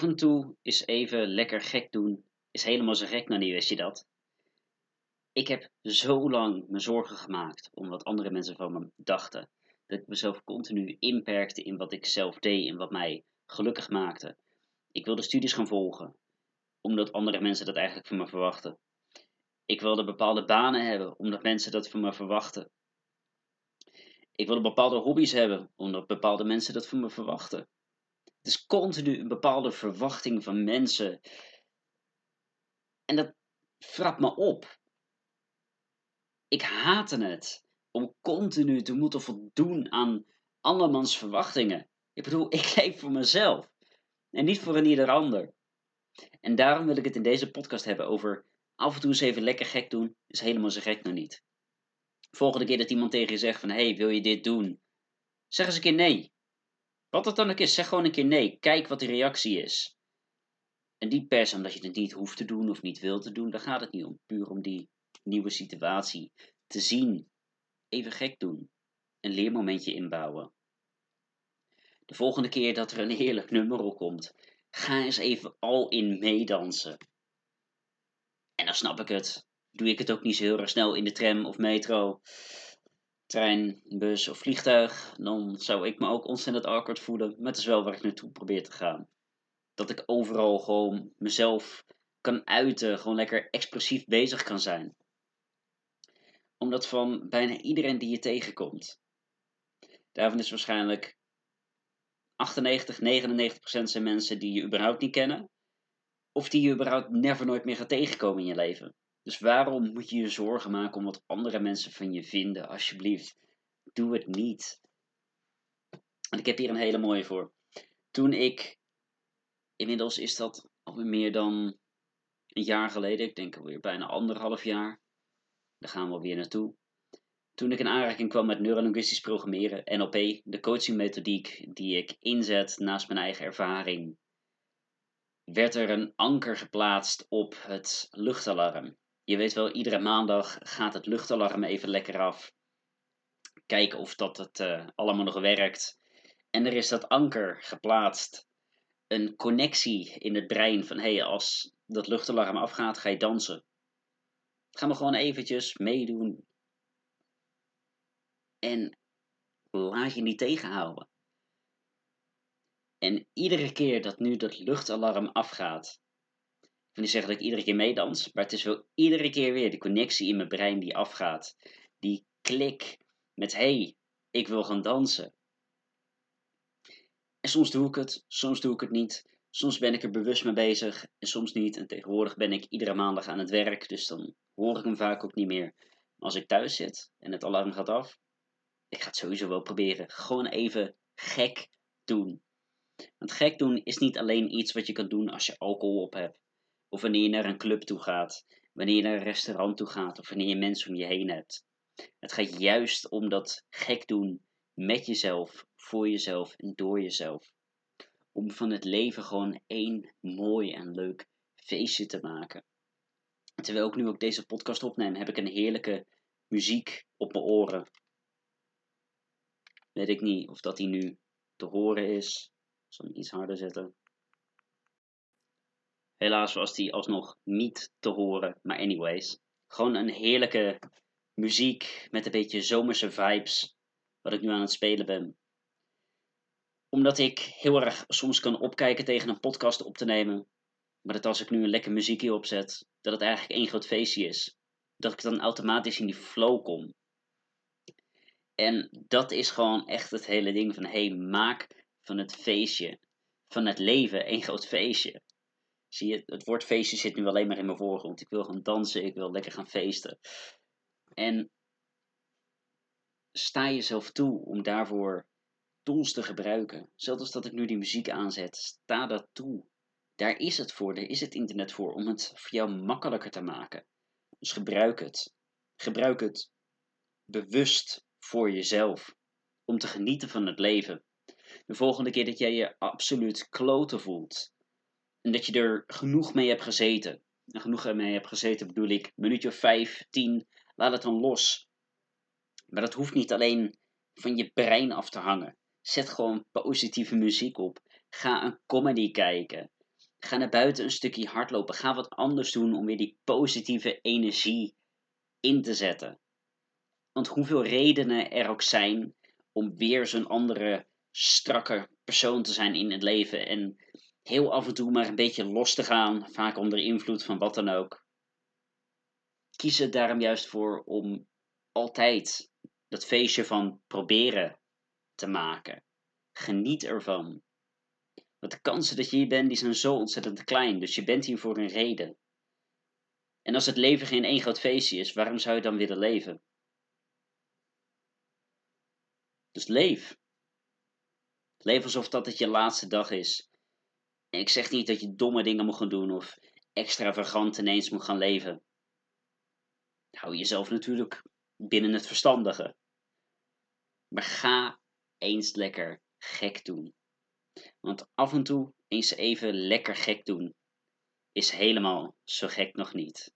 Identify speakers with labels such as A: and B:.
A: Af en toe is even lekker gek doen, is helemaal zo gek nou niet, wist je dat? Ik heb zo lang me zorgen gemaakt om wat andere mensen van me dachten. Dat ik mezelf continu inperkte in wat ik zelf deed en wat mij gelukkig maakte. Ik wilde studies gaan volgen, omdat andere mensen dat eigenlijk van me verwachten. Ik wilde bepaalde banen hebben, omdat mensen dat van me verwachten. Ik wilde bepaalde hobby's hebben, omdat bepaalde mensen dat van me verwachten. Het is continu een bepaalde verwachting van mensen. En dat frapt me op. Ik haatte het om continu te moeten voldoen aan andermans verwachtingen. Ik bedoel, ik leef voor mezelf en niet voor een ieder ander. En daarom wil ik het in deze podcast hebben over af en toe eens even lekker gek doen, is helemaal zo gek nog niet. Volgende keer dat iemand tegen je zegt van, hey, wil je dit doen? Zeg eens een keer nee. Wat het dan ook is, zeg gewoon een keer nee. Kijk wat de reactie is. En niet per se omdat je het niet hoeft te doen of niet wilt te doen, daar gaat het niet om. Puur om die nieuwe situatie te zien. Even gek doen. Een leermomentje inbouwen. De volgende keer dat er een heerlijk nummer op komt, ga eens even al in meedansen. En dan snap ik het. Doe ik het ook niet zo heel erg snel in de tram of metro, trein, bus of vliegtuig, dan zou ik me ook ontzettend awkward voelen. Maar het is wel waar ik naartoe probeer te gaan. Dat ik overal gewoon mezelf kan uiten, gewoon lekker expressief bezig kan zijn. Omdat van bijna iedereen die je tegenkomt. Daarvan is waarschijnlijk 98, 99% zijn mensen die je überhaupt niet kennen. Of die je überhaupt never nooit meer gaat tegenkomen in je leven. Dus waarom moet je je zorgen maken om wat andere mensen van je vinden? Alsjeblieft, doe het niet. En ik heb hier een hele mooie voor. Toen ik, inmiddels is dat alweer meer dan een jaar geleden, ik denk alweer bijna anderhalf jaar. Daar gaan we alweer naartoe. Toen ik in aanraking kwam met neurolinguistisch programmeren, NLP, de coachingmethodiek die ik inzet naast mijn eigen ervaring, werd er een anker geplaatst op het luchtalarm. Je weet wel, iedere maandag gaat het luchtalarm even lekker af. Kijken of dat het uh, allemaal nog werkt. En er is dat anker geplaatst. Een connectie in het brein van hé, als dat luchtalarm afgaat, ga je dansen. Ga maar gewoon eventjes meedoen. En laat je niet tegenhouden. En iedere keer dat nu dat luchtalarm afgaat, wil niet zeggen dat ik iedere keer meedans, maar het is wel iedere keer weer de connectie in mijn brein die afgaat. Die klik met hey, ik wil gaan dansen. En soms doe ik het, soms doe ik het niet. Soms ben ik er bewust mee bezig en soms niet. En tegenwoordig ben ik iedere maandag aan het werk, dus dan hoor ik hem vaak ook niet meer. Maar als ik thuis zit en het alarm gaat af, ik ga het sowieso wel proberen. Gewoon even gek doen. Want gek doen is niet alleen iets wat je kan doen als je alcohol op hebt. Of wanneer je naar een club toe gaat. Wanneer je naar een restaurant toe gaat. Of wanneer je mensen om je heen hebt. Het gaat juist om dat gek doen met jezelf, voor jezelf en door jezelf. Om van het leven gewoon één mooi en leuk feestje te maken. Terwijl ik nu ook deze podcast opneem, heb ik een heerlijke muziek op mijn oren. Weet ik niet of dat die nu te horen is. Ik zal hem iets harder zetten. Helaas was die alsnog niet te horen, maar anyways. Gewoon een heerlijke muziek met een beetje zomerse vibes, wat ik nu aan het spelen ben. Omdat ik heel erg soms kan opkijken tegen een podcast op te nemen, maar dat als ik nu een lekker muziekje opzet, dat het eigenlijk één groot feestje is. Dat ik dan automatisch in die flow kom. En dat is gewoon echt het hele ding van, hey, maak van het feestje, van het leven, één groot feestje. Zie je, het woord feestje zit nu alleen maar in mijn voorgrond. Ik wil gaan dansen, ik wil lekker gaan feesten. En sta jezelf toe om daarvoor tools te gebruiken. Zelfs als dat ik nu die muziek aanzet, sta dat toe. Daar is het voor, daar is het internet voor, om het voor jou makkelijker te maken. Dus gebruik het. Gebruik het bewust voor jezelf. Om te genieten van het leven. De volgende keer dat jij je absoluut kloten voelt, en dat je er genoeg mee hebt gezeten. En genoeg mee hebt gezeten bedoel ik, minuutje of vijf, tien, laat het dan los. Maar dat hoeft niet alleen van je brein af te hangen. Zet gewoon positieve muziek op. Ga een comedy kijken. Ga naar buiten een stukje hardlopen. Ga wat anders doen om weer die positieve energie in te zetten. Want hoeveel redenen er ook zijn om weer zo'n andere, strakke persoon te zijn in het leven. En heel af en toe maar een beetje los te gaan, vaak onder invloed van wat dan ook. Kies er daarom juist voor om altijd dat feestje van proberen te maken. Geniet ervan. Want de kansen dat je hier bent, die zijn zo ontzettend klein. Dus je bent hier voor een reden. En als het leven geen één groot feestje is, waarom zou je dan willen leven? Dus leef. Leef alsof dat het je laatste dag is. Ik zeg niet dat je domme dingen moet gaan doen of extravagant ineens moet gaan leven. Hou jezelf natuurlijk binnen het verstandige. Maar ga eens lekker gek doen. Want af en toe eens even lekker gek doen is helemaal zo gek nog niet.